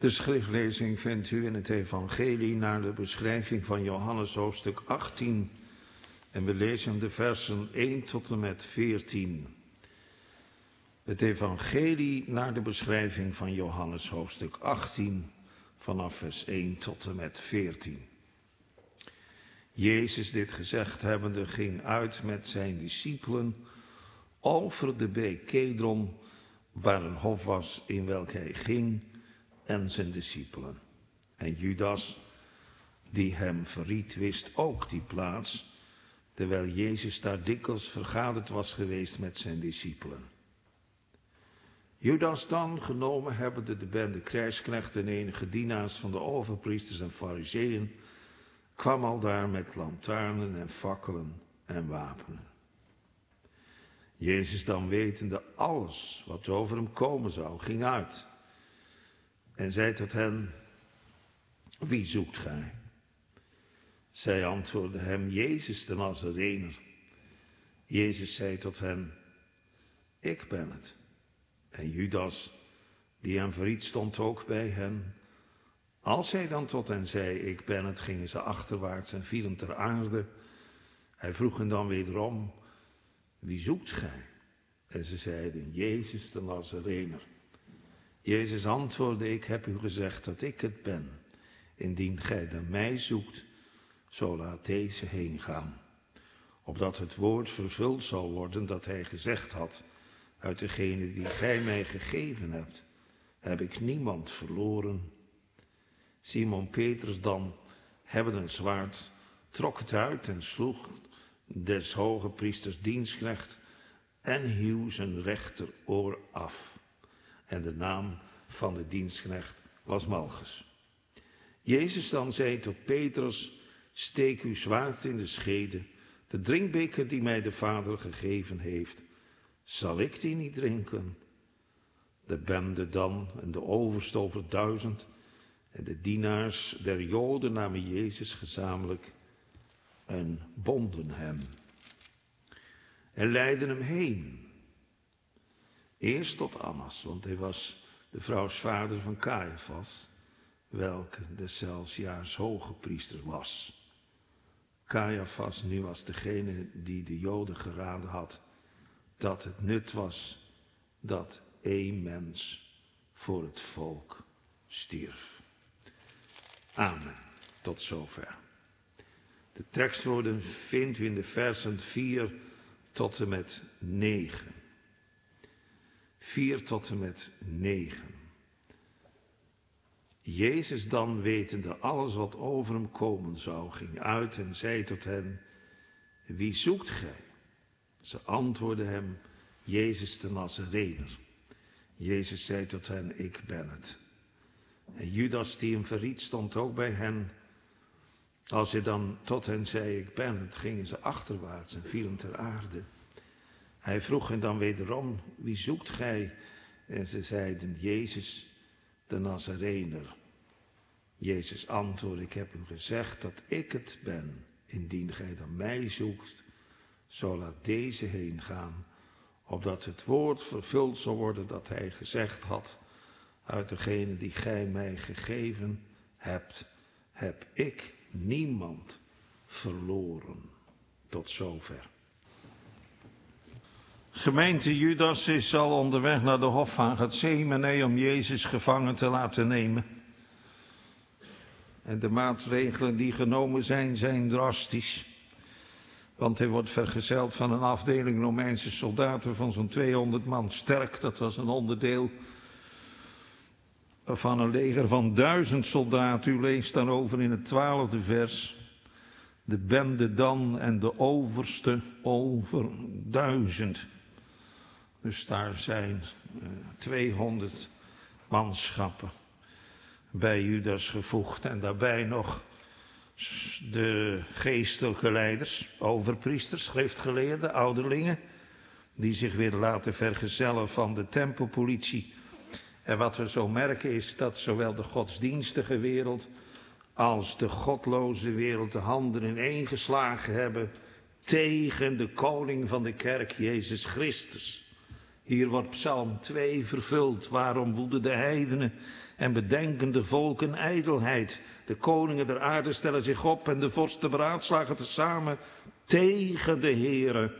De schriftlezing vindt u in het Evangelie naar de beschrijving van Johannes hoofdstuk 18 en we lezen de versen 1 tot en met 14. Het Evangelie naar de beschrijving van Johannes hoofdstuk 18 vanaf vers 1 tot en met 14. Jezus dit gezegd hebbende ging uit met zijn discipelen over de beek Kedron, waar een hof was in welk hij ging en zijn discipelen. En Judas, die hem verriet, wist ook die plaats, terwijl Jezus daar dikwijls vergaderd was geweest met zijn discipelen. Judas dan, genomen hebbende de bende krijgsknechten en enige dienaars van de overpriesters en fariseeën, kwam al daar met lantaarnen en fakkelen en wapenen. Jezus dan wetende alles wat over hem komen zou, ging uit en zei tot hen, wie zoekt gij? Zij antwoordden hem, Jezus de Nazarener. Jezus zei tot hen, ik ben het. En Judas, die hem verriet, stond ook bij hen. Als hij dan tot hen zei, ik ben het, gingen ze achterwaarts en vielen ter aarde. Hij vroeg hen dan wederom, wie zoekt gij? En ze zeiden, Jezus de Nazarener. Jezus antwoordde, ik heb u gezegd dat ik het ben. Indien gij naar mij zoekt, zo laat deze heen gaan. Opdat het woord vervuld zal worden dat hij gezegd had, uit degene die gij mij gegeven hebt, heb ik niemand verloren. Simon Petrus dan, hebben een zwaard, trok het uit en sloeg des hoge priesters dienstknecht en hieuw zijn rechteroor af. En de naam van de dienstknecht was Malchus. Jezus dan zei tot Petrus, steek uw zwaard in de schede, de drinkbeker die mij de Vader gegeven heeft, zal ik die niet drinken? De bende dan en de overste over duizend en de dienaars der Joden namen Jezus gezamenlijk en bonden hem en leidden hem heen. Eerst tot Annas, want hij was de vrouwsvader van Caiaphas, welke deszelfs jaars hoge priester was. Caiaphas nu was degene die de Joden geraden had dat het nut was dat één mens voor het volk stierf. Amen. Tot zover. De tekstwoorden vindt u in de versen 4 tot en met 9. 4 tot en met 9. Jezus dan, wetende alles wat over hem komen zou, ging uit en zei tot hen, wie zoekt gij? Ze antwoordden hem, Jezus de Nazarener. Jezus zei tot hen, ik ben het. En Judas die hem verriet stond ook bij hen. Als hij dan tot hen zei, ik ben het, gingen ze achterwaarts en vielen ter aarde. Hij vroeg hen dan wederom, wie zoekt gij? En ze zeiden, Jezus de Nazarener. Jezus antwoordde, ik heb u gezegd dat ik het ben. Indien gij dan mij zoekt, zo laat deze heen gaan, opdat het woord vervuld zal worden dat hij gezegd had, uit degene die gij mij gegeven hebt, heb ik niemand verloren. Tot zover. Gemeente Judas is al onderweg naar de hof van Gethsemane om Jezus gevangen te laten nemen. En de maatregelen die genomen zijn, zijn drastisch. Want hij wordt vergezeld van een afdeling Romeinse soldaten van zo'n 200 man sterk. Dat was een onderdeel van een leger van duizend soldaten. U leest daarover in het twaalfde vers. De bende dan en de overste over duizend. Dus daar zijn 200 eh, manschappen bij Judas gevoegd. En daarbij nog de geestelijke leiders, overpriesters, schriftgeleerden, ouderlingen, die zich weer laten vergezellen van de tempelpolitie. En wat we zo merken is dat zowel de godsdienstige wereld als de godloze wereld de handen ineengeslagen hebben tegen de koning van de kerk, Jezus Christus. Hier wordt Psalm 2 vervuld. Waarom woeden de heidenen en bedenken de volken ijdelheid. De koningen der aarde stellen zich op en de vorsten beraadslagen tezamen tegen de Heere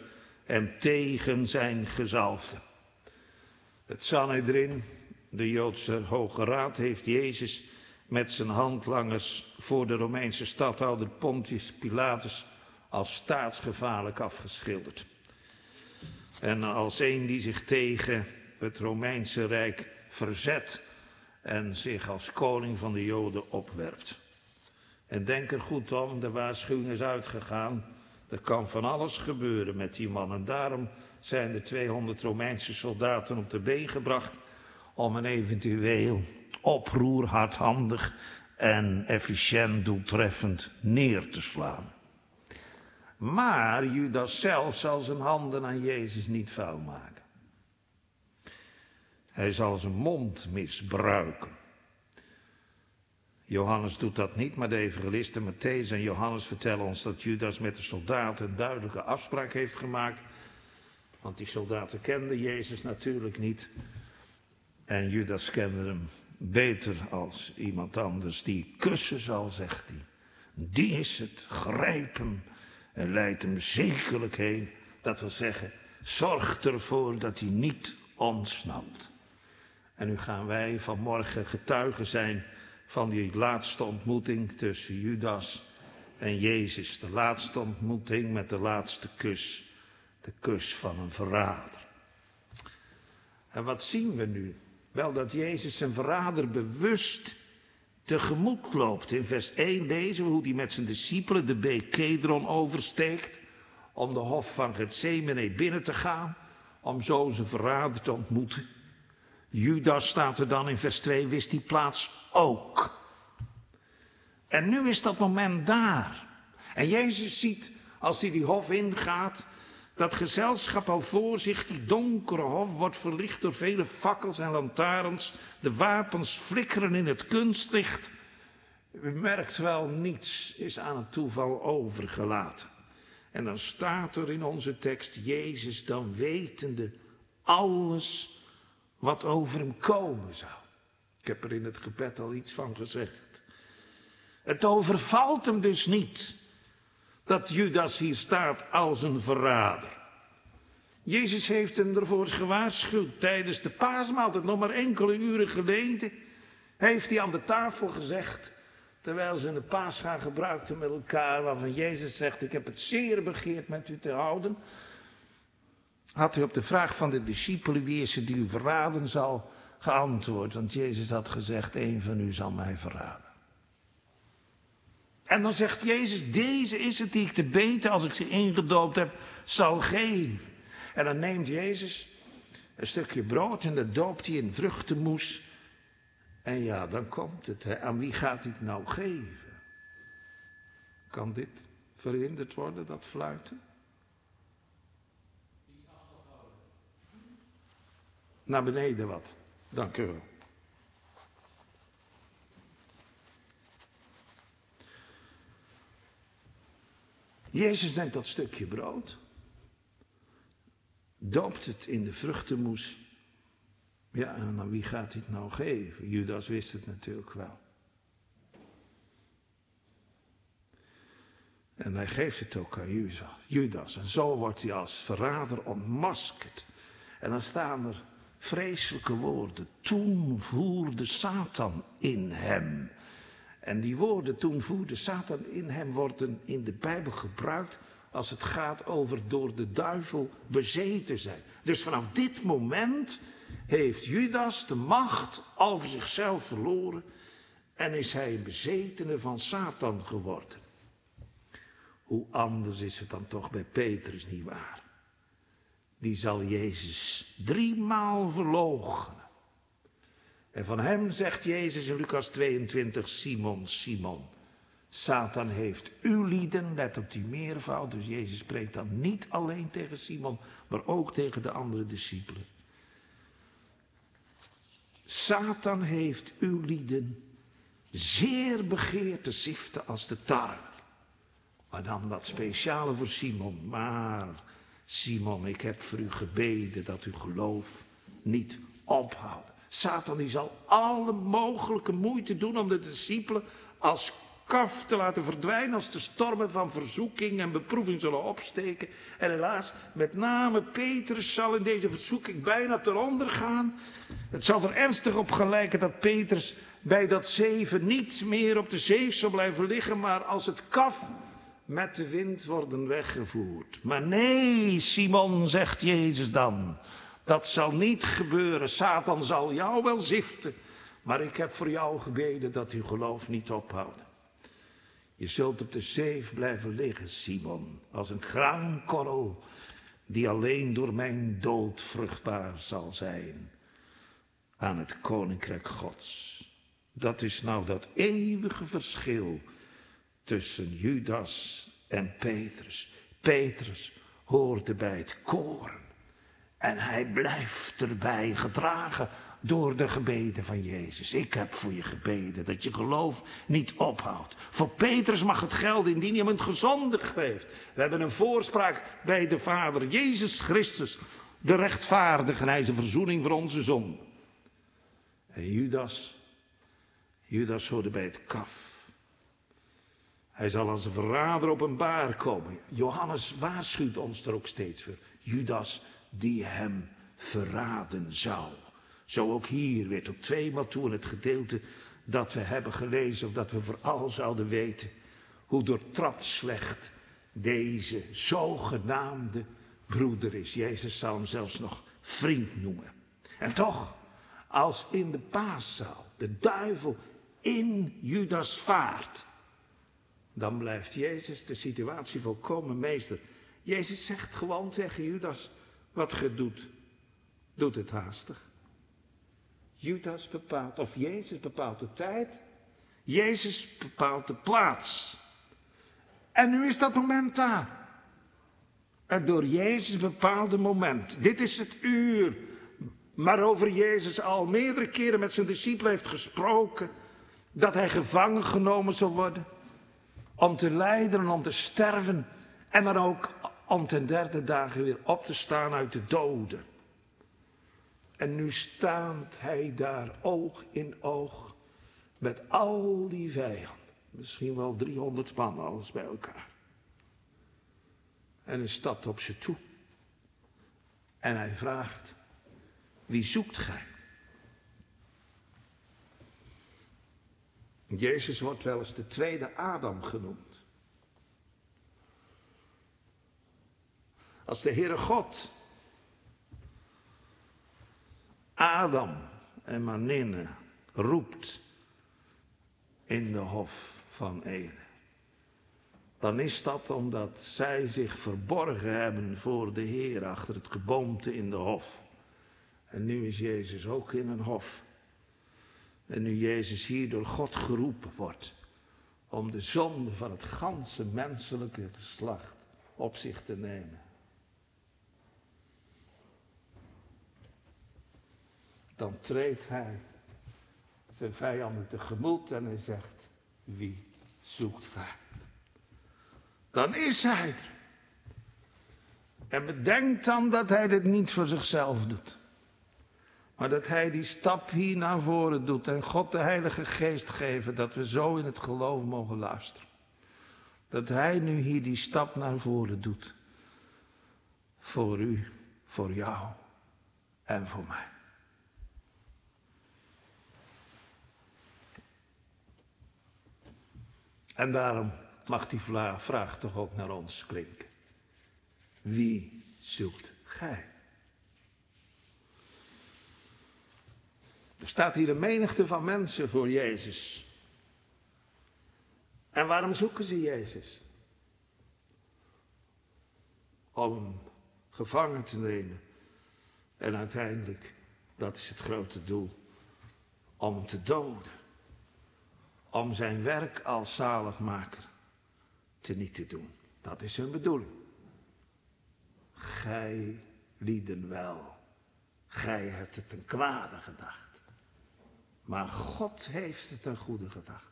en tegen zijn gezalfde. Het Sanhedrin, de Joodse Hoge Raad, heeft Jezus met zijn handlangers voor de Romeinse stadhouder Pontius Pilatus als staatsgevaarlijk afgeschilderd. En als een die zich tegen het Romeinse Rijk verzet en zich als koning van de Joden opwerpt. En denk er goed om, de waarschuwing is uitgegaan. Er kan van alles gebeuren met die man. En daarom zijn de 200 Romeinse soldaten op de been gebracht om een eventueel oproer hardhandig en efficiënt doeltreffend neer te slaan. Maar Judas zelf zal zijn handen aan Jezus niet vuil maken. Hij zal zijn mond misbruiken. Johannes doet dat niet, maar de evangelisten Matthäus en Johannes vertellen ons dat Judas met de soldaten een duidelijke afspraak heeft gemaakt. Want die soldaten kenden Jezus natuurlijk niet. En Judas kende hem beter als iemand anders. Die kussen zal, zegt hij. Die is het, grijp hem en leid hem zekerlijk heen. Dat wil zeggen, zorg ervoor dat hij niet ontsnapt. En nu gaan wij vanmorgen getuigen zijn van die laatste ontmoeting tussen Judas en Jezus. De laatste ontmoeting met de laatste kus. De kus van een verrader. En wat zien we nu? Wel dat Jezus zijn verrader bewust tegemoet loopt. In vers 1 lezen we hoe hij met zijn discipelen de beek Kedron oversteekt. Om de hof van Gethsemane binnen te gaan. Om zo zijn verrader te ontmoeten. Judas staat er dan in vers 2, wist die plaats ook. En nu is dat moment daar. En Jezus ziet, als hij die hof ingaat, dat gezelschap al voor zich, die donkere hof, wordt verlicht door vele fakkels en lantaarns. De wapens flikkeren in het kunstlicht. U merkt wel, niets is aan het toeval overgelaten. En dan staat er in onze tekst, Jezus dan wetende alles wat over hem komen zou. Ik heb er in het gebed al iets van gezegd. Het overvalt hem dus niet dat Judas hier staat als een verrader. Jezus heeft hem ervoor gewaarschuwd tijdens de paasmaaltijd, nog maar enkele uren geleden. Heeft hij aan de tafel gezegd, terwijl ze een paascha gebruikten met elkaar, waarvan Jezus zegt, ik heb het zeer begeerd met u te houden. Had hij op de vraag van de discipelen wie is het die u verraden zal, geantwoord. Want Jezus had gezegd, een van u zal mij verraden. En dan zegt Jezus, deze is het die ik te beter als ik ze ingedoopt heb, zal geven. En dan neemt Jezus een stukje brood en dat doopt hij in vruchtenmoes. En ja, dan komt het. Hè. Aan wie gaat hij het nou geven? Kan dit verhinderd worden, dat fluiten? Naar beneden wat. Dank u wel. Jezus neemt dat stukje brood, doopt het in de vruchtenmoes. Ja, en aan wie gaat hij het nou geven? Judas wist het natuurlijk wel. En hij geeft het ook aan Judas. En zo wordt hij als verrader ontmaskerd. En dan staan er vreselijke woorden. Toen voerde Satan in hem. En die woorden, toen voerde Satan in hem, worden in de Bijbel gebruikt als het gaat over door de duivel bezeten zijn. Dus vanaf dit moment heeft Judas de macht over zichzelf verloren en is hij een bezetene van Satan geworden. Hoe anders is het dan toch bij Petrus, niet waar? Die zal Jezus driemaal verloochenen. En van hem zegt Jezus in Lucas 22, Simon, Simon. Satan heeft uw lieden, let op die meervoud. Dus Jezus spreekt dan niet alleen tegen Simon, maar ook tegen de andere discipelen. Satan heeft uw lieden zeer begeerd te ziften als de tarwe. Maar dan wat speciale voor Simon. Maar Simon, ik heb voor u gebeden dat uw geloof niet ophoudt. Satan die zal alle mogelijke moeite doen om de discipelen als kaf te laten verdwijnen als de stormen van verzoeking en beproeving zullen opsteken. En helaas, met name Petrus zal in deze verzoeking bijna ten onder gaan. Het zal er ernstig op gelijken dat Petrus bij dat zeven niet meer op de zee zal blijven liggen, maar als het kaf met de wind worden weggevoerd. Maar nee, Simon, zegt Jezus dan, dat zal niet gebeuren. Satan zal jou wel ziften, maar ik heb voor jou gebeden dat uw geloof niet ophoudt. Je zult op de zeef blijven liggen, Simon, als een graankorrel die alleen door mijn dood vruchtbaar zal zijn aan het koninkrijk Gods. Dat is nou dat eeuwige verschil tussen Judas en Petrus. Petrus hoorde bij het koren en hij blijft erbij gedragen door de gebeden van Jezus. Ik heb voor je gebeden dat je geloof niet ophoudt. Voor Petrus mag het gelden indien het gezondigd heeft. We hebben een voorspraak bij de Vader, Jezus Christus, de rechtvaardige hij is een verzoening voor onze zonde. En Judas, Judas hoorde bij het kaf. Hij zal als een verrader openbaar komen. Johannes waarschuwt ons er ook steeds voor. Judas die hem verraden zou. Zo ook hier weer tot tweemaal toe in het gedeelte dat we hebben gelezen, of dat we vooral zouden weten hoe doortrapt slecht deze zogenaamde broeder is. Jezus zal hem zelfs nog vriend noemen. En toch, als in de paaszaal de duivel in Judas vaart, dan blijft Jezus de situatie volkomen meester. Jezus zegt gewoon tegen Judas, wat ge doet, doet het haastig. Judas bepaalt, of Jezus bepaalt de tijd. Jezus bepaalt de plaats. En nu is dat moment daar. Het door Jezus bepaalde moment. Dit is het uur waarover Jezus al meerdere keren met zijn discipelen heeft gesproken. Dat hij gevangen genomen zal worden. Om te lijden en om te sterven. En dan ook om ten derde dagen weer op te staan uit de doden. En nu staat hij daar oog in oog met al die vijanden. Misschien wel 300 man, alles bij elkaar. En hij stapt op ze toe. En hij vraagt, wie zoekt gij? Jezus wordt wel eens de tweede Adam genoemd. Als de Heere God Adam en Maninne roept in de hof van Eden. Dan is dat omdat zij zich verborgen hebben voor de Heer achter het geboomte in de hof. En nu is Jezus ook in een hof. En nu Jezus hier door God geroepen wordt om de zonde van het ganse menselijke geslacht op zich te nemen. Dan treedt hij zijn vijanden tegemoet en hij zegt, wie zoekt gij? Dan is hij er. En bedenkt dan dat hij dit niet voor zichzelf doet. Maar dat hij die stap hier naar voren doet en God de Heilige Geest geven dat we zo in het geloof mogen luisteren. Dat hij nu hier die stap naar voren doet. Voor u, voor jou en voor mij. En daarom mag die vraag toch ook naar ons klinken. Wie zoekt gij? Er staat hier een menigte van mensen voor Jezus. En waarom zoeken ze Jezus? Om gevangen te nemen. En uiteindelijk, dat is het grote doel, om te doden om zijn werk als zaligmaker te niet te doen. Dat is hun bedoeling. Gij lieden wel. Gij hebt het een kwade gedacht. Maar God heeft het een goede gedacht.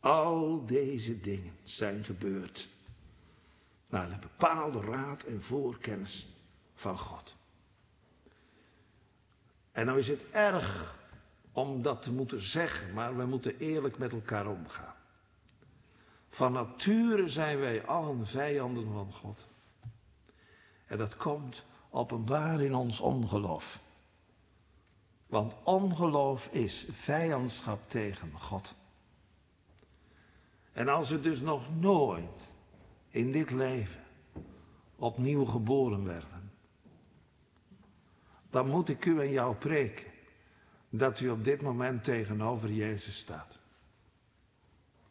Al deze dingen zijn gebeurd naar de bepaalde raad en voorkennis van God. En nou is het erg om dat te moeten zeggen, maar we moeten eerlijk met elkaar omgaan. Van nature zijn wij allen vijanden van God. En dat komt openbaar in ons ongeloof. Want ongeloof is vijandschap tegen God. En als we dus nog nooit in dit leven opnieuw geboren werden, dan moet ik u en jou preken dat u op dit moment tegenover Jezus staat.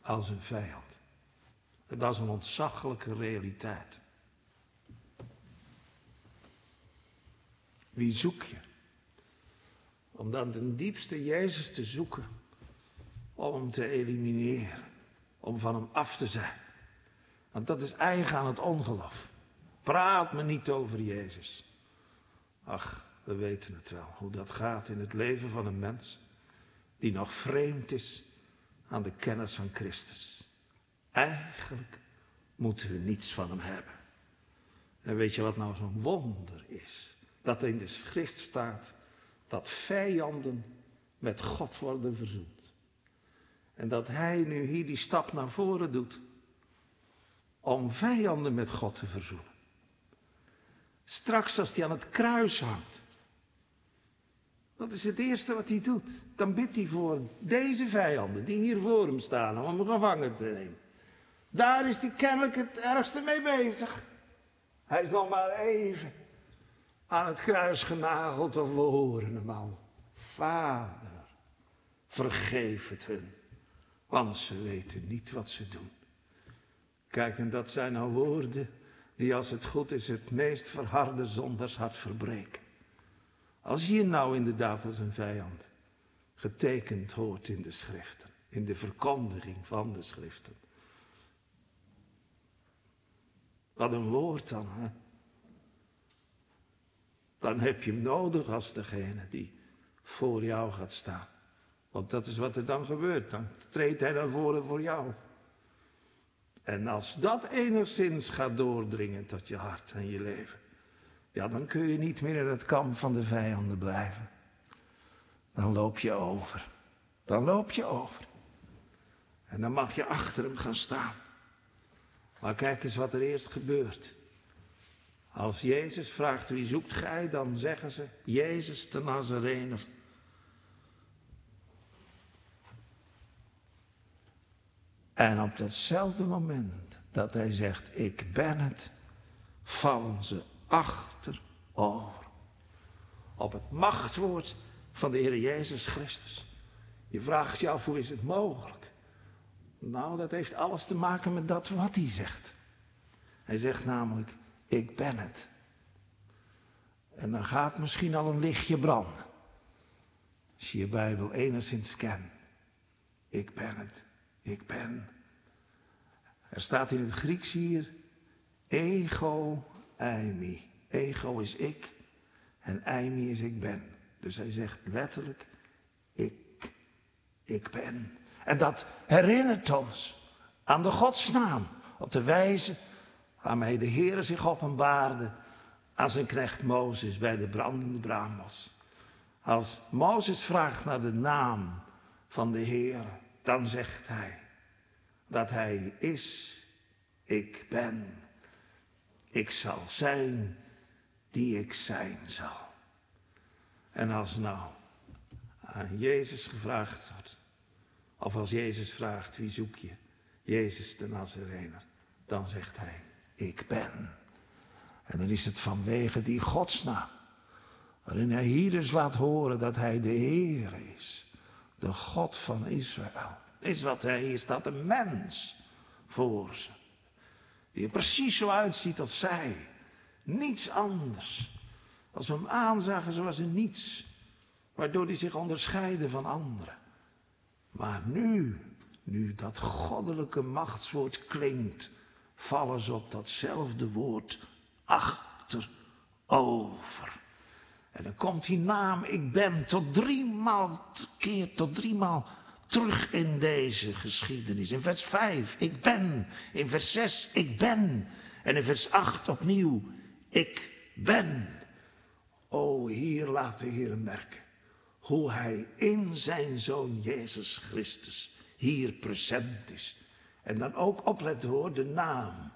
Als een vijand. Dat is een ontzaglijke realiteit. Wie zoek je? Om dan ten diepste Jezus te zoeken. Om hem te elimineren. Om van hem af te zijn. Want dat is eigen aan het ongeloof. Praat me niet over Jezus. Ach, we weten het wel, hoe dat gaat in het leven van een mens die nog vreemd is aan de kennis van Christus. Eigenlijk moeten we niets van hem hebben. En weet je wat nou zo'n wonder is? Dat er in de schrift staat dat vijanden met God worden verzoend. En dat hij nu hier die stap naar voren doet om vijanden met God te verzoenen. Straks als hij aan het kruis hangt, dat is het eerste wat hij doet. Dan bidt hij voor deze vijanden die hier voor hem staan om hem gevangen te nemen. Daar is hij kennelijk het ergste mee bezig. Hij is nog maar even aan het kruis genageld of we horen hem al. Vader, vergeef het hun, want ze weten niet wat ze doen. Kijk, en dat zijn nou woorden die als het goed is het meest verharde hart verbreken. Als je nou inderdaad als een vijand getekend hoort in de schriften, in de verkondiging van de schriften. Wat een woord dan, hè? Dan heb je hem nodig als degene die voor jou gaat staan. Want dat is wat er dan gebeurt. Dan treedt hij naar voren voor jou. En als dat enigszins gaat doordringen tot je hart en je leven, ja, dan kun je niet meer in het kamp van de vijanden blijven. Dan loop je over. Dan loop je over. En dan mag je achter hem gaan staan. Maar kijk eens wat er eerst gebeurt. Als Jezus vraagt wie zoekt gij, dan zeggen ze Jezus de Nazarener. En op datzelfde moment dat hij zegt ik ben het, vallen ze achterover. Op het machtwoord van de Heer Jezus Christus. Je vraagt je af hoe is het mogelijk? Nou, dat heeft alles te maken met dat wat hij zegt. Hij zegt namelijk, ik ben het. En dan gaat misschien al een lichtje branden. Als je je Bijbel enigszins kent. Ik ben het. Ik ben. Er staat in het Grieks hier, ego eimi. Ego is ik en eimi is ik ben. Dus hij zegt letterlijk, ik, ik ben. En dat herinnert ons aan de godsnaam, op de wijze waarmee de Heer zich openbaarde aan zijn knecht Mozes bij de brandende braambos. Als Mozes vraagt naar de naam van de Heer, dan zegt hij dat hij is, ik ben. Ik zal zijn die ik zijn zal. En als nou aan Jezus gevraagd wordt, of als Jezus vraagt wie zoek je, Jezus de Nazarener, dan zegt hij, ik ben. En dan is het vanwege die godsnaam, waarin hij hier dus laat horen dat hij de Heer is, de God van Israël. Is wat hij is, dat een mens voor ze. Die er precies zo uitziet als zij. Niets anders. Als we hem aanzagen, zoals een niets. Waardoor hij zich onderscheidde van anderen. Maar nu, nu dat goddelijke machtswoord klinkt, vallen ze op datzelfde woord achterover. En dan komt die naam, ik ben, tot driemaal keer, tot driemaal terug in deze geschiedenis. In vers 5, ik ben. In vers 6, ik ben. En in vers 8 opnieuw, ik ben. O, hier laat de Heer merken hoe hij in zijn zoon Jezus Christus hier present is. En dan ook opletten hoor, de naam.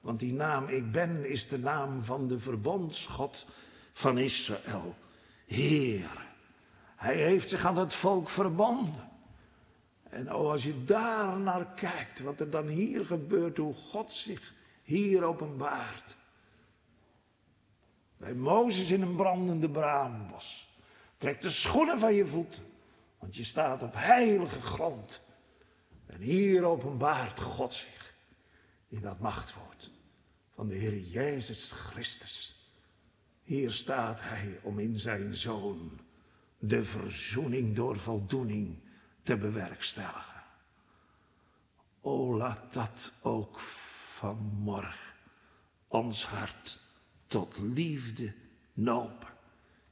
Want die naam ik ben is de naam van de verbondsgod van Israël. Heer. Hij heeft zich aan het volk verbonden. En oh, als je daar naar kijkt, wat er dan hier gebeurt, hoe God zich hier openbaart. Bij Mozes in een brandende braambos. Trek de schoenen van je voeten, want je staat op heilige grond. En hier openbaart God zich in dat machtwoord van de Heer Jezus Christus. Hier staat Hij om in zijn Zoon de verzoening door voldoening te bewerkstelligen. O, laat dat ook vanmorgen ons hart tot liefde nopen.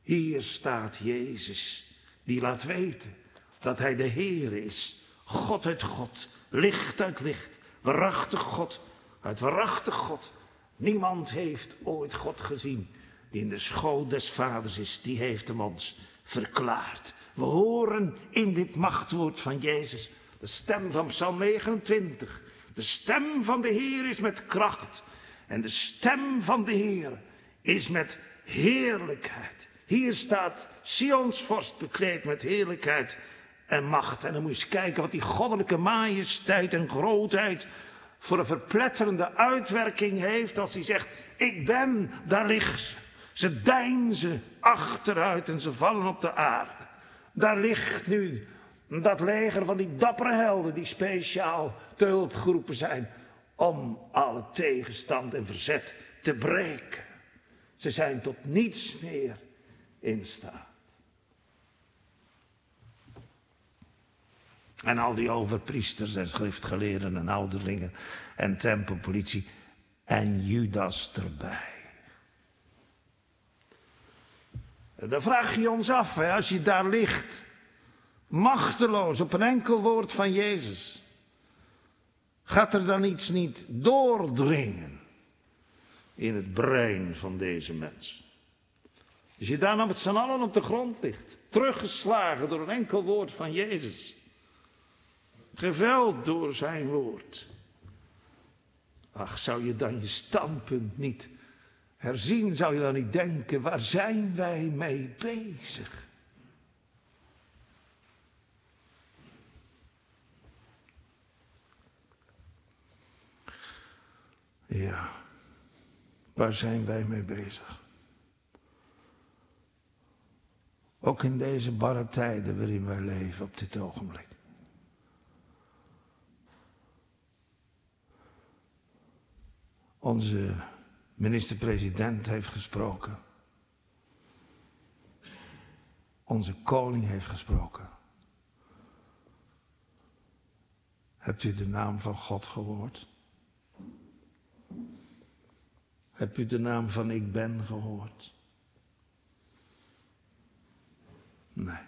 Hier staat Jezus, die laat weten dat Hij de Heer is. God uit God, licht uit licht, waarachtig God uit waarachtig God. Niemand heeft ooit God gezien die in de school des vaders is, die heeft hem ons verklaard. We horen in dit machtwoord van Jezus de stem van Psalm 29. De stem van de Heer is met kracht en de stem van de Heer is met heerlijkheid. Hier staat Sions vorst bekleed met heerlijkheid en macht. En dan moet je eens kijken wat die goddelijke majesteit en grootheid voor een verpletterende uitwerking heeft als hij zegt, ik ben, daar ligt ze. Ze deinzen achteruit en ze vallen op de aarde. Daar ligt nu dat leger van die dappere helden die speciaal te hulp geroepen zijn om alle tegenstand en verzet te breken. Ze zijn tot niets meer in staat. En al die overpriesters en schriftgeleerden en ouderlingen en tempelpolitie en Judas erbij. Dan vraag je ons af, hè, als je daar ligt, machteloos op een enkel woord van Jezus. Gaat er dan iets niet doordringen in het brein van deze mens? Als je daar nou met z'n allen op de grond ligt, teruggeslagen door een enkel woord van Jezus, geveld door zijn woord. Ach, zou je dan je standpunt niet herzien? Zou je dan niet denken, waar zijn wij mee bezig? Ja, waar zijn wij mee bezig? Ook in deze barre tijden waarin wij leven op dit ogenblik. Onze minister-president heeft gesproken. Onze koning heeft gesproken. Hebt u de naam van God gehoord? Hebt u de naam van Ik Ben gehoord? Nee.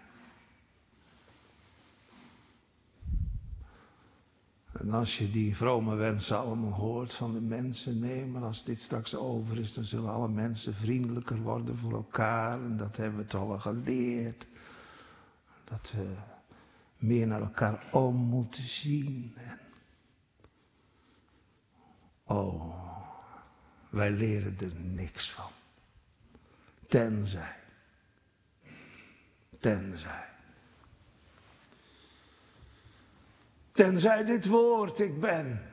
En als je die vrome wensen allemaal hoort van de mensen, nee, maar als dit straks over is, dan zullen alle mensen vriendelijker worden voor elkaar. En dat hebben we toch wel geleerd. Dat we meer naar elkaar om moeten zien. En oh, wij leren er niks van. Tenzij. Tenzij. Tenzij dit woord, ik ben,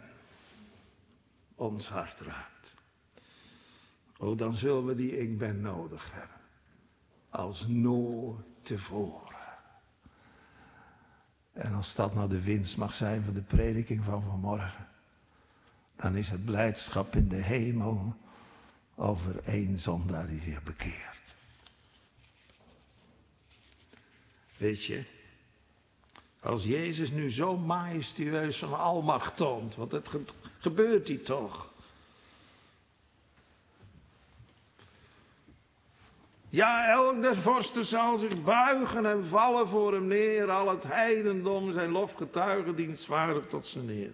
ons hart raakt. Oh, dan zullen we die ik ben nodig hebben. Als nooit tevoren. En als dat nou de winst mag zijn van de prediking van vanmorgen. Dan is het blijdschap in de hemel over één zondaar die zich bekeert. Weet je, als Jezus nu zo majestueus van almacht toont, want het gebeurt hij toch. Ja, elk der vorsten zal zich buigen en vallen voor hem neer. Al het heidendom zijn lofgetuigen dienstvaardig tot zijn neer.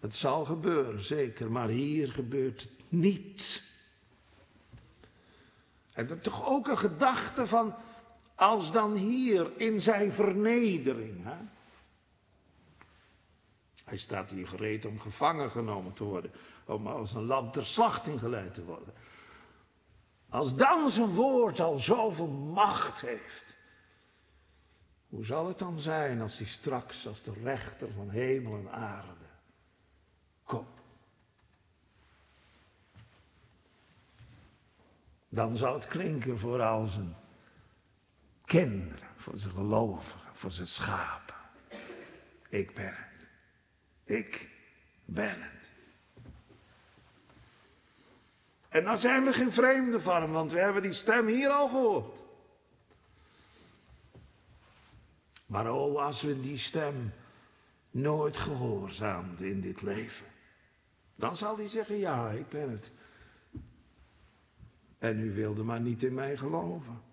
Het zal gebeuren, zeker, maar hier gebeurt het niet. En dat toch ook een gedachte van, Als dan hier in zijn vernedering. Hè? Hij staat hier gereed om gevangen genomen te worden. Om als een lam ter slachting geleid te worden. Als dan zijn woord al zoveel macht heeft. Hoe zal het dan zijn als hij straks als de rechter van hemel en aarde komt? Dan zal het klinken voor al zijn kinderen, voor zijn gelovigen, voor zijn schapen. Ik ben het. Ik ben het. En dan zijn we geen vreemden van hem, want we hebben die stem hier al gehoord. Maar oh, als we die stem nooit gehoorzaamden in dit leven, dan zal hij zeggen, ja, ik ben het. En u wilde maar niet in mij geloven.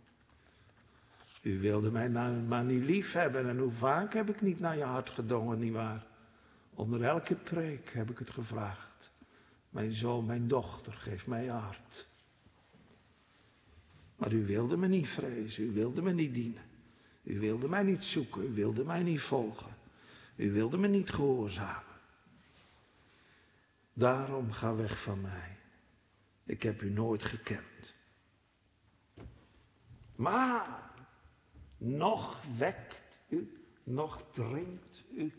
U wilde mij nou maar niet lief hebben. En hoe vaak heb ik niet naar je hart gedongen, nietwaar? Onder elke preek heb ik het gevraagd. Mijn zoon, mijn dochter, geef mij hart. Maar u wilde me niet vrezen, u wilde me niet dienen. U wilde mij niet zoeken, u wilde mij niet volgen. U wilde me niet gehoorzamen. Daarom ga weg van mij. Ik heb u nooit gekend. Maar nog wekt u, nog dringt u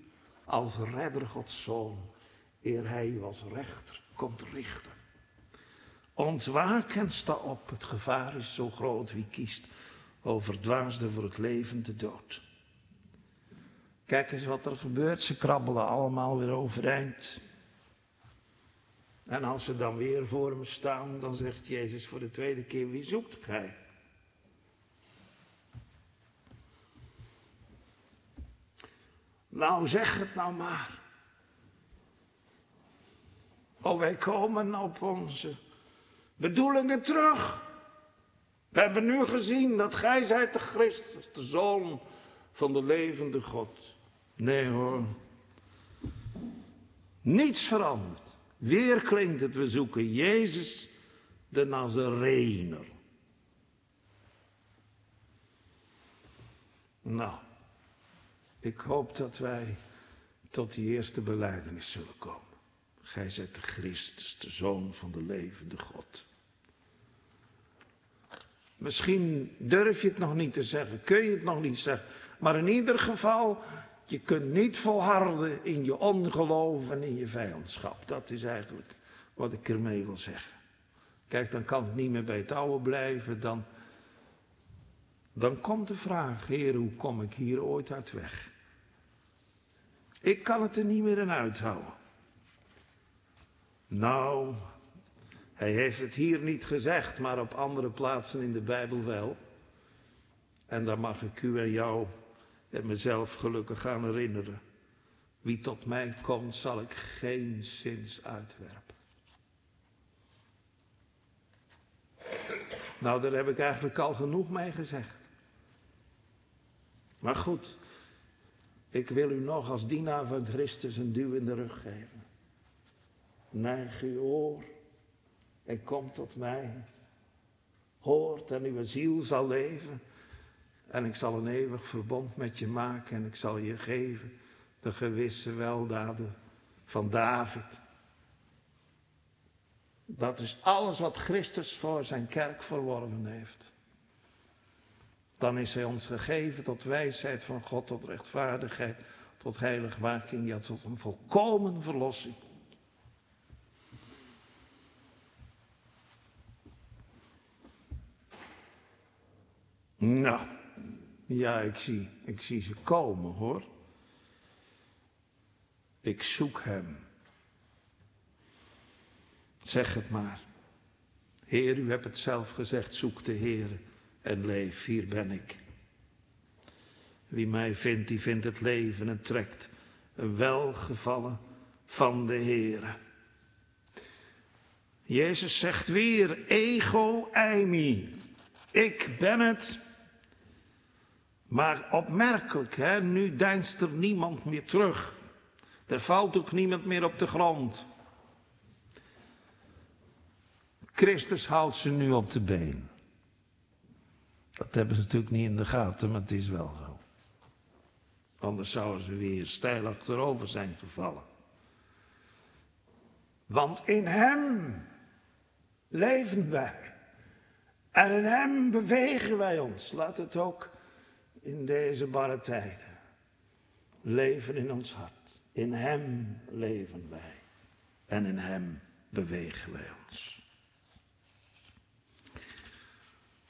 als redder Gods zoon, eer hij u als rechter komt richten. Ontwaak en sta op, het gevaar is zo groot wie kiest overdwaasde voor het leven de dood. Kijk eens wat er gebeurt, ze krabbelen allemaal weer overeind. En als ze dan weer voor hem staan, dan zegt Jezus voor de tweede keer, wie zoekt gij? Nou, zeg het nou maar. Oh, wij komen op onze bedoelingen terug. We hebben nu gezien dat gij zijt de Christus, de Zoon van de levende God. Nee hoor. Niets verandert. Weer klinkt het, we zoeken Jezus de Nazarener. Nou, ik hoop dat wij tot die eerste beleidenis zullen komen. Gij zijt de Christus, de Zoon van de levende God. Misschien durf je het nog niet te zeggen, kun je het nog niet zeggen. Maar in ieder geval, je kunt niet volharden in je ongeloof en in je vijandschap. Dat is eigenlijk wat ik ermee wil zeggen. Kijk, dan kan het niet meer bij het oude blijven. Dan, dan komt de vraag, Heer, hoe kom ik hier ooit uit weg? Ik kan het er niet meer in uithouden. Nou, hij heeft het hier niet gezegd, maar op andere plaatsen in de Bijbel wel. En daar mag ik u en jou en mezelf gelukkig gaan herinneren. Wie tot mij komt, zal ik geen zins uitwerpen. Nou, daar heb ik eigenlijk al genoeg mee gezegd. Maar goed, ik wil u nog als dienaar van Christus een duw in de rug geven. Neig uw oor en kom tot mij. Hoort en uw ziel zal leven. En ik zal een eeuwig verbond met je maken en ik zal je geven de gewisse weldaden van David. Dat is alles wat Christus voor zijn kerk verworven heeft. Dan is hij ons gegeven tot wijsheid van God, tot rechtvaardigheid, tot heiligmaking, ja tot een volkomen verlossing. Nou, ja, ik zie, ik zie ze komen hoor. Ik zoek hem. Zeg het maar. Heer, u hebt het zelf gezegd, zoek de Heer en leef, hier ben ik. Wie mij vindt, die vindt het leven en trekt een welgevallen van de Heer. Jezus zegt weer, ego eimi. Ik ben het. Maar opmerkelijk, hè, nu deinst er niemand meer terug. Er valt ook niemand meer op de grond. Christus houdt ze nu op de been. Dat hebben ze natuurlijk niet in de gaten, maar het is wel zo. Anders zouden ze weer stijl achterover zijn gevallen. Want in Hem leven wij. En in Hem bewegen wij ons. Laat het ook in deze barre tijden leven in ons hart. In Hem leven wij. En in Hem bewegen wij ons.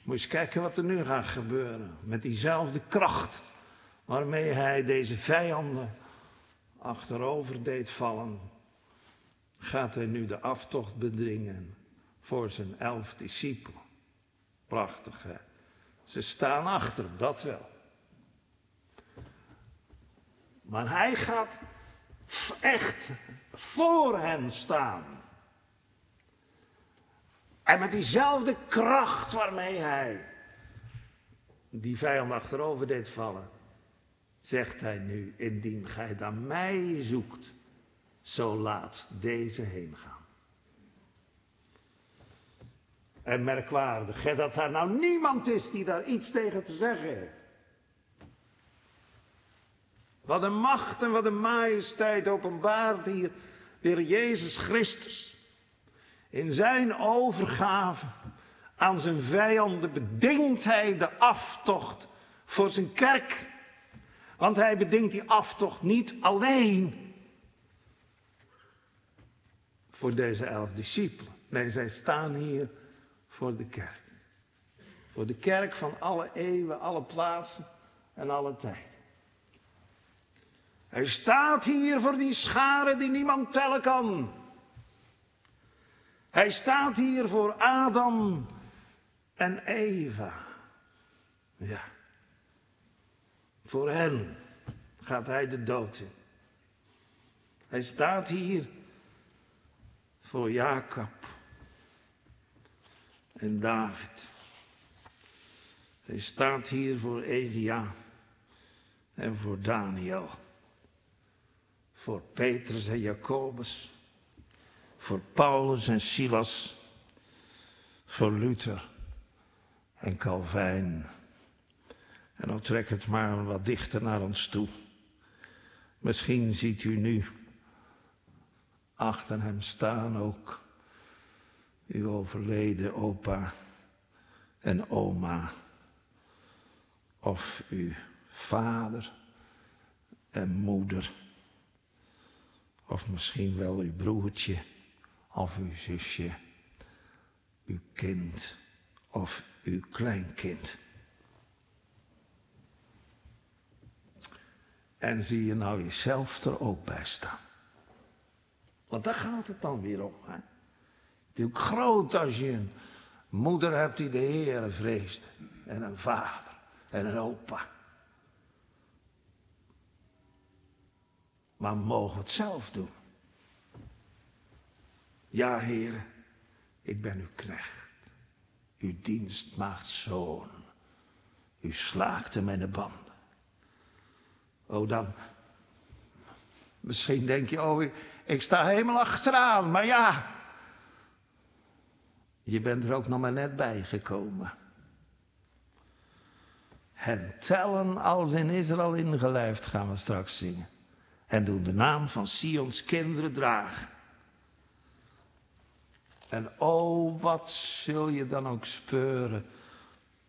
Moet je eens kijken wat er nu gaat gebeuren. Met diezelfde kracht waarmee hij deze vijanden achterover deed vallen, gaat hij nu de aftocht bedringen voor zijn elf discipelen. Prachtig, hè? Ze staan achter, dat wel. Maar hij gaat echt voor hen staan. En met diezelfde kracht waarmee hij die vijand achterover deed vallen, zegt hij nu, indien gij dan mij zoekt, zo laat deze heen gaan. En merkwaardig, dat er nou niemand is die daar iets tegen te zeggen heeft. Wat een macht en wat een majesteit openbaart hier weer Jezus Christus. In zijn overgave aan zijn vijanden bedingt hij de aftocht voor zijn kerk. Want hij bedingt die aftocht niet alleen voor deze elf discipelen. Nee, zij staan hier voor de kerk. Voor de kerk van alle eeuwen, alle plaatsen en alle tijden. Hij staat hier voor die scharen die niemand tellen kan. Hij staat hier voor Adam en Eva. Ja. Voor hen gaat hij de dood in. Hij staat hier voor Jacob en David. Hij staat hier voor Elia en voor Daniel. Voor Petrus en Jacobus. Voor Paulus en Silas. Voor Luther en Calvijn. En dan trek het maar wat dichter naar ons toe. Misschien ziet u nu achter hem staan ook uw overleden opa en oma. Of uw vader en moeder. Of misschien wel uw broertje of uw zusje. Uw kind of uw kleinkind. En zie je nou jezelf er ook bij staan. Want daar gaat het dan weer om. Hè? Natuurlijk groot als je een moeder hebt die de Heer vreest. En een vader en een opa. Maar mogen het zelf doen? Ja, Heer, ik ben uw knecht. Uw dienstmaagd zoon. U slaakte mijn banden. Oh, dan. Misschien denk je, oh, ik sta helemaal achteraan, maar ja. Je bent er ook nog maar net bij gekomen. En tellen als in Israël ingelijfd gaan we straks zingen. En doen de naam van Sions kinderen dragen. En oh, wat zul je dan ook speuren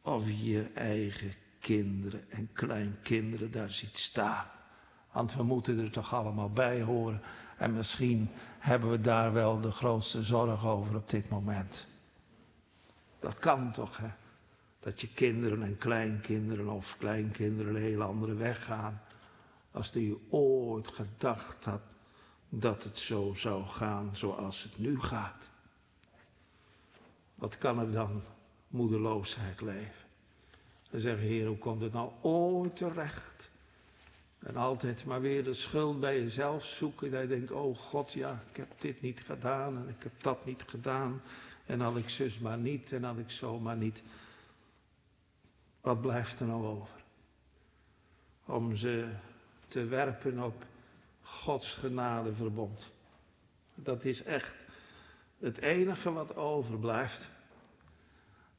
of je eigen kinderen en kleinkinderen daar ziet staan. Want we moeten er toch allemaal bij horen. En misschien hebben we daar wel de grootste zorg over op dit moment. Dat kan toch, hè? Dat je kinderen en kleinkinderen of kleinkinderen een heel andere weg gaan. Als die ooit gedacht had dat het zo zou gaan zoals het nu gaat. Wat kan er dan moedeloosheid leven? En zeggen, Heer, hoe komt het nou ooit terecht? En altijd maar weer de schuld bij jezelf zoeken. Dat je denkt, oh God, ja, ik heb dit niet gedaan en ik heb dat niet gedaan. En had ik zus maar niet en had ik zo maar niet. Wat blijft er nou over? Om ze te werpen op Gods genadeverbond. Dat is echt het enige wat overblijft.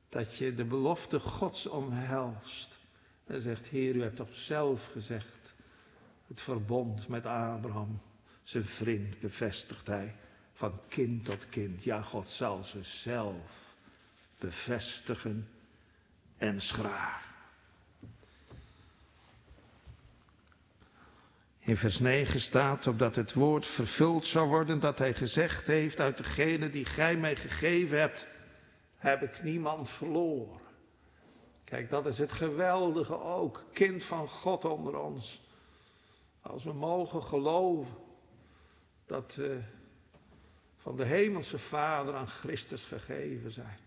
Dat je de belofte Gods omhelst. En zegt, Heer, u hebt toch zelf gezegd. Het verbond met Abraham, zijn vriend, bevestigt hij. Van kind tot kind. Ja, God zal ze zelf bevestigen en schragen. In vers 9 staat, opdat het woord vervuld zou worden dat hij gezegd heeft, uit degene die gij mij gegeven hebt, heb ik niemand verloren. Kijk, dat is het geweldige ook, kind van God onder ons. Als we mogen geloven dat we van de hemelse Vader aan Christus gegeven zijn.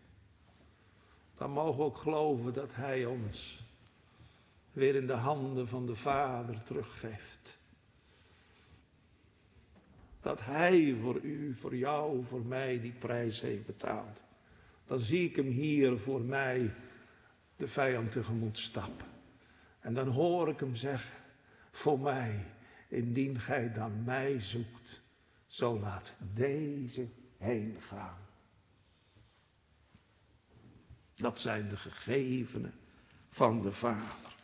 Dan mogen we ook geloven dat Hij ons weer in de handen van de Vader teruggeeft. Dat Hij voor u, voor jou, voor mij die prijs heeft betaald. Dan zie ik Hem hier voor mij de vijand tegemoet stappen. En dan hoor ik Hem zeggen, voor mij, indien gij dan mij zoekt, zo laat deze heen gaan. Dat zijn de gegevenen van de Vader.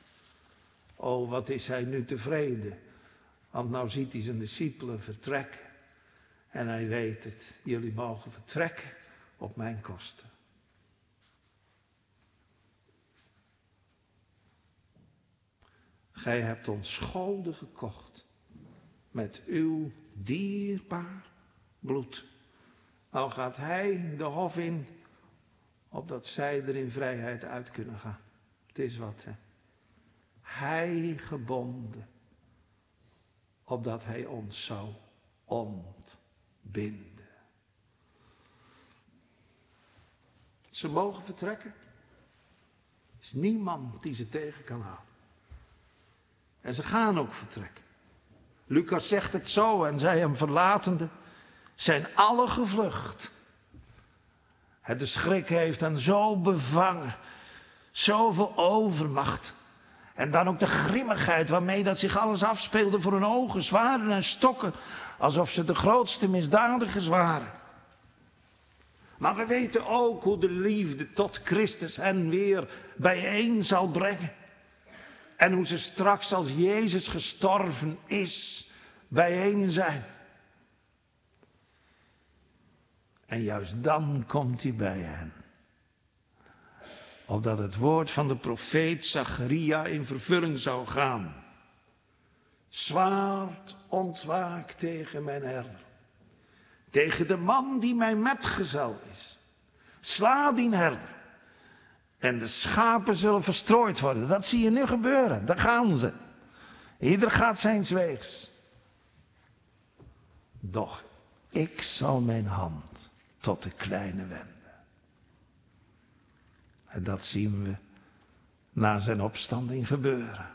Oh, wat is hij nu tevreden? Want nou ziet hij zijn discipelen vertrekken. En hij weet het, jullie mogen vertrekken op mijn kosten. Gij hebt ons schulden gekocht met uw dierbaar bloed. Nou gaat hij de hof in, opdat zij er in vrijheid uit kunnen gaan. Het is wat, hè. Hij gebonden, opdat hij ons zou ontbinden. Ze mogen vertrekken. Er is niemand die ze tegen kan houden. En ze gaan ook vertrekken. Lucas zegt het zo en zij hem verlatende zijn alle gevlucht. De schrik heeft hen zo bevangen, zoveel overmacht. En dan ook de grimmigheid waarmee dat zich alles afspeelde voor hun ogen, zwaarden en stokken, alsof ze de grootste misdadigers waren. Maar we weten ook hoe de liefde tot Christus hen weer bijeen zal brengen. En hoe ze straks als Jezus gestorven is, bijeen zijn. En juist dan komt hij bij hen. Opdat het woord van de profeet Zacharia in vervulling zou gaan. Zwaard ontwaakt tegen mijn herder. Tegen de man die mijn metgezel is. Sla die herder. En de schapen zullen verstrooid worden. Dat zie je nu gebeuren. Daar gaan ze. Ieder gaat zijn weegs. Doch ik zal mijn hand tot de kleine wenden. En dat zien we na zijn opstanding gebeuren.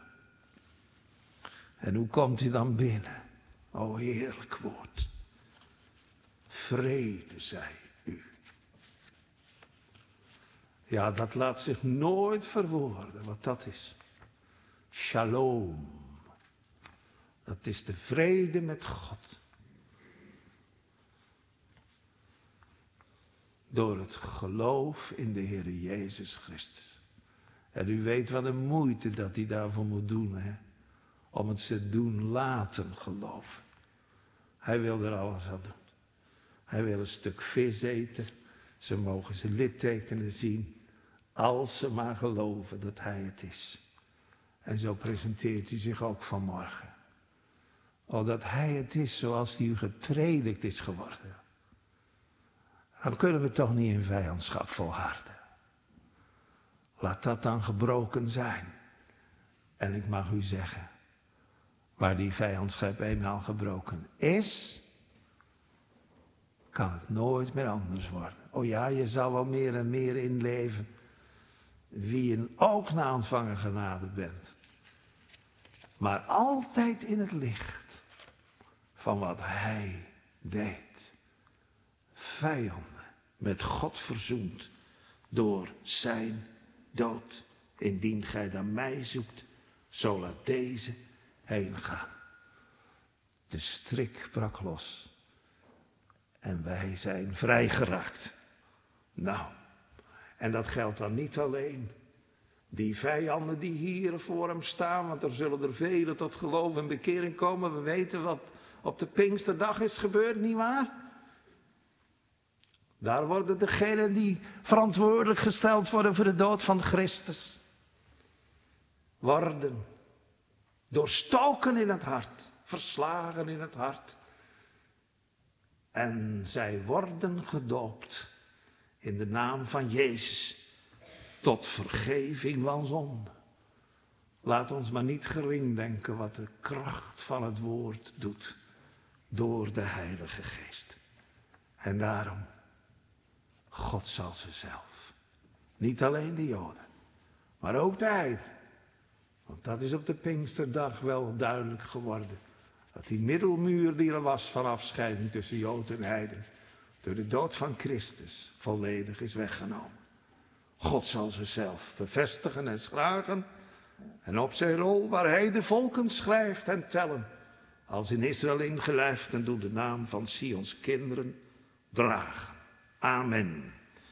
En hoe komt hij dan binnen? O heerlijk woord. Vrede zij u. Ja, dat laat zich nooit verwoorden wat dat is. Shalom. Dat is de vrede met God. Door het geloof in de Heer Jezus Christus. En u weet wat een moeite dat hij daarvoor moet doen, hè? Om het ze doen laten geloven. Hij wil er alles aan doen. Hij wil een stuk vis eten. Ze mogen zijn littekenen zien. Als ze maar geloven dat hij het is. En zo presenteert hij zich ook vanmorgen. Oh, dat hij het is zoals hij u gepredikt is geworden. Dan kunnen we toch niet in vijandschap volharden. Laat dat dan gebroken zijn. En ik mag u zeggen, waar die vijandschap eenmaal gebroken is, kan het nooit meer anders worden. Oh ja, je zal wel meer en meer inleven wie je ook na ontvangen genade bent. Maar altijd in het licht van wat hij deed. Vijanden met God verzoend door zijn dood. Indien gij dan mij zoekt, zo laat deze heen gaan. De strik brak los en wij zijn vrijgeraakt. Nou, En dat geldt dan niet alleen die vijanden die hier voor hem staan, want er zullen er velen tot geloof en bekering komen. We weten wat op de Pinksterdag is gebeurd, nietwaar? Daar worden degenen die verantwoordelijk gesteld worden voor de dood van Christus, worden doorstoken in het hart, verslagen in het hart. En zij worden gedoopt in de naam van Jezus tot vergeving van zonde. Laat ons maar niet gering denken wat de kracht van het woord doet door de Heilige Geest. En daarom, God zal ze zelf. Niet alleen de Joden, maar ook de Heiden. Want dat is op de Pinksterdag wel duidelijk geworden. Dat die middelmuur die er was van afscheiding tussen Jood en Heiden, door de dood van Christus volledig is weggenomen. God zal zichzelf bevestigen en schragen. En op zijn rol waar hij de volken schrijft en tellen. Als in Israël ingelijfd en doet de naam van Sions kinderen dragen. Amen.